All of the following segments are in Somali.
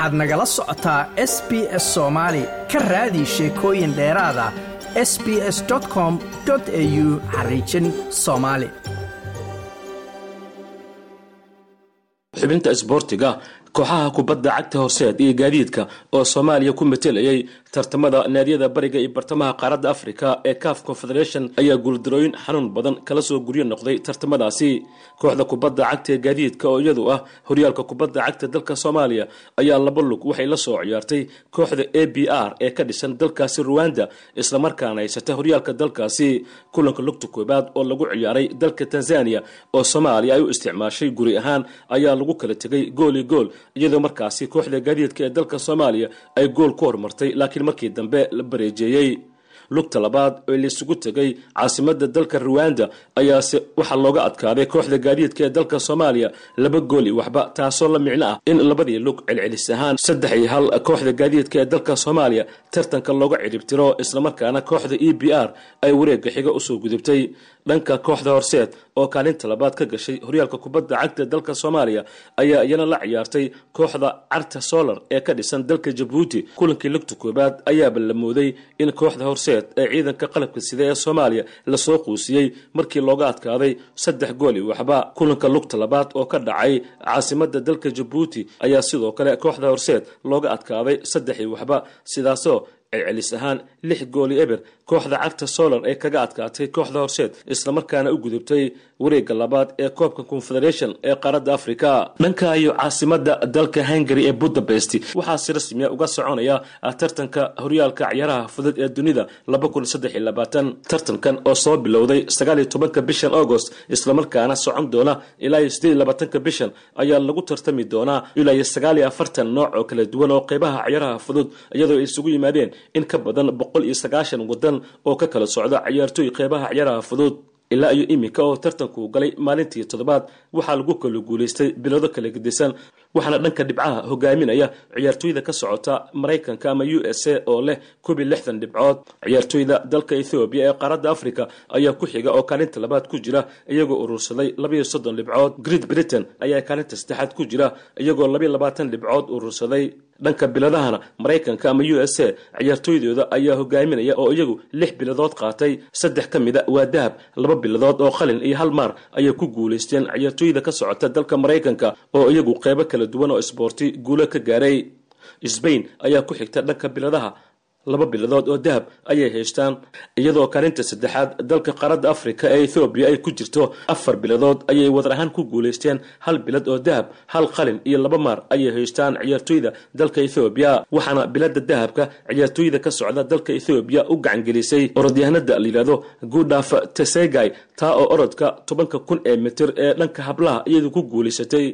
waxaad nagala socotaa s b s soomaali ka raadi sheekooyin dheeraada s b s com au xariijin soomaali xubinta isboortiga kooxaha kubadda cagta horseed iyo gaadiidka oo soomaaliya ku matelayay tartamada naadiyada bariga iyo bartamaha qaaradda africa ee caf confederation ayaa guuldarooyin xanuun badan kala soo guryo noqday tartamadaasi. Kooxda kubadda cagta ee gaadiidka oo iyadu ah horyaalka kubadda cagta dalka soomaaliya ayaa laba lug waxay la soo ciyaartay kooxda a b r ee ka dhisan dalkaasi ruwanda islamarkaana haysata horyaalka dalkaasi. Kulanka lugta koobaad oo lagu ciyaaray dalka tanzania oo soomaaliya ay u isticmaashay guri ahaan ayaa lagu kala tegay gooli gool iyadoo markaasi kooxda gaadiidka ee dalka soomaaliya ay gool ku hormartay laakiin markii dambe la bareejeeyey. Lugta labaad oo laysugu tegay caasimada dalka ruwanda ayaase waxaa looga adkaaday kooxda gaadiidka ee dalka soomaaliya laba gooli waxba taasoo la micno ah in labadii lug celcelis ahaan saddex iyo hal kooxda gaadiidka ee dalka soomaaliya tartanka looga ciribtiro islamarkaana kooxda e b r ay wareega xiga u soo gudubtay dhanka kooxda horseed oo kaalinta labaad ka gashay horyaalka kubadda cagta dalka soomaaliya ayaa iyana la ciyaartay kooxda carta solar ee ka dhisan dalka jabuuti kulankii lugta koobaad ayaaba la in kooxda horseed ee ciidanka qalabka sida ee soomaaliya la soo quusiyey markii looga adkaaday saddex gooli waxba. Kulanka lugta labaad oo ka dhacay caasimada dalka jabuuti ayaa sidoo kale kooxda horseed looga adkaaday saddex iyo waxba sidaasoo celcelis ahaan lix gooli eber kooxda cagta solar ee kaga adkaatay kooxda horseed islamarkaana u gudubtay wareega labaad ee koobka confederation ee qaaradda africa dhanka iyo caasimada dalka hungary ee budapest waxaa si rasmiya uga soconaya tartanka horyaalka ciyaaraha fudud ee dunida tartankan oo soo bilowday sagaaliyo tobanka bishan agost islamarkaana socon doona ilaa sideed labaatanka bishan ayaa lagu tartami doonaa ilaa iyo sagaaliyo afartan nooc oo kala duwan oo qeybaha ciyaaraha fudud iyadoo ay isugu yimaadeen in ka badan boqol iyo sagaashan wadan oo ka kala socda ciyaartooy qeybaha ciyaaraha fudud ilaa iyo iminka oo tartanku galay maalintii toddobaad waxaa lagu kala guulaystay bilado kala gedisan waxaana dhanka dhibcaha hogaaminaya ciyaartooyda ka socota maraykanka ama u s a oo leh koob lixdan dhibcood. Ciyaartooyda dalka ethoobiya ee qaaradda africa ayaa ku xiga oo kaalinta labaad ku jira iyagoo urursaday labayo soddon dhibcood. Great britain ayaa kaalinta saddexaad ku jira iyagoo labayo labaatan dhibcood urursaday dhanka biladahana maraykanka ama u s a ciyaartooydooda ayaa hogaaminaya oo iyagu lix biladood qaatay. Saddex ka mid a waa dahab laba biladood oo qalin iyo hal maar ayay ku guulaysteen ciyaartooyda ka socota dalka maraykanka oo iyagu qeybo kala duwan oo isboorti guulo ka gaaray. Sbain ayaa ku xigta dhanka biladaha laba biladood oo dahab ayay haystaan iyadoo kaalinta saddexaad dalka qaaradda africa ee ethoobiya ay ku jirto afar biladood ayay wadar ahaan ku guulaysteen hal bilad oo dahab hal qalin iyo laba maar ayay haystaan ciyaartooyda dalka ethoobiya waxaana bilada dahabka ciyaartooyda ka socda dalka ethoobiya u gacangelisay orodyahanada layidhahdo guudhaaf tesegay taa oo orodka tobanka kun ee mitir ee dhanka hablaha iyadu ku guulaysatay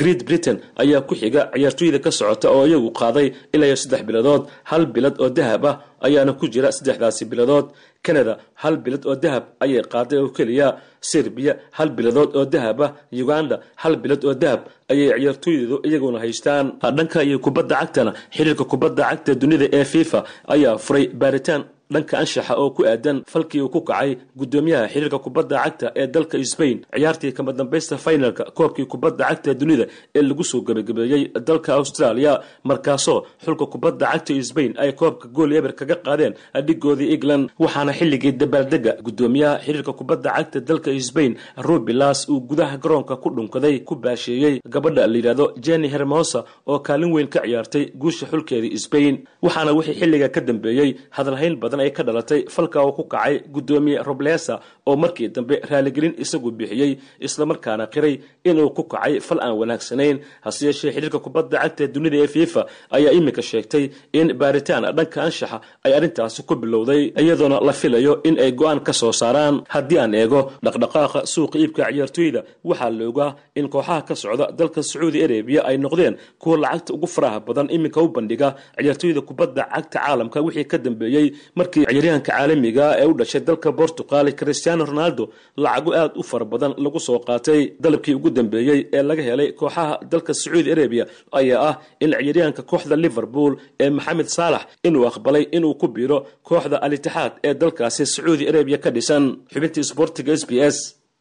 great britain ayaa ku xiga ciyaartooyda ka socota oo iyagu qaaday ilaa iyo saddex biladood hal bilad oo dahab ah ayaana ku jira saddexdaasi biladood. Canada hal bilad oo dahab ayay qaaday oo keliya. Serbiya hal biladood oo dahab ah. Uganda hal bilad oo dahab ayay ciyaartooydeedu iyaguna haystaan. Dhanka iyo kubadda cagtana xiriirka kubadda cagta dunida ee fifa ayaa furay baaritaan dhanka anshaxa oo ku aadan falkii uu ku kacay guddoomiyaha xiriirka kubadda cagta ee dalka sbain ciyaartii kama dambaysta finalka koobkii kubadda cagta dunida ee lagu soo gebagabeeyey dalka australia. Markaasoo xulka kubadda cagta sbain ay koobka gool eber kaga qaadeen dhigoodii england waxaana xilligii dabaaldega guddoomiyaha xiriirka kubadda cagta dalka sbain rubilas uu gudaha garoonka ku dhunkaday ku baasheeyey gabadha layidhahdo jenny hermosa oo kaalin weyn ka ciyaartay guusha xulkeedii sbain waxaana wixii xilliga ka dambeeyey hadalhayn badan ay ka dhalatay falka uu ku kacay guddoomiye roblesa oo markii dambe raaligelin isagu bixiyey islamarkaana qiray inuu ku kacay fal aan wanaagsanayn. Hase yeeshee xiriirka kubadda cagta dunida ee fifa ayaa iminka sheegtay in baaritaan dhanka anshaxa ay arrintaasi ku bilowday iyadoona la filayo in ay go'aan ka soo saaraan. Haddii aan eego dhaqdhaqaaqa suuqa iibka ciyaartooyda waxaa la ogaa in kooxaha ka socda dalka sacuudi arabiya ay noqdeen kuwa lacagta ugu faraha badan iminka u bandhiga. Ciyaartooyda kubadda cagta caalamka wixii ka dambeeyey markii ciyaaryahanka caalamiga ee u dhashay dalka bortugal cristiano ronaldo lacago aad u fara badan lagu soo qaatay. Dalabkii ugu dambeeyey ee laga helay kooxaha dalka sacuudi arabiya ayaa ah in ciyaaryahanka kooxda liverpool ee maxamed saalax inuu aqbalay inuu ku biiro kooxda al-itixaad ee dalkaasi sacuudi arabiya ka dhisan. Xubintii sboortiga s b s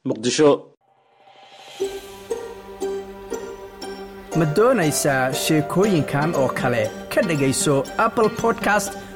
muqdisho. Ma doonaysaa sheekooyinkan oo kale? Ka dhegayso apple podcast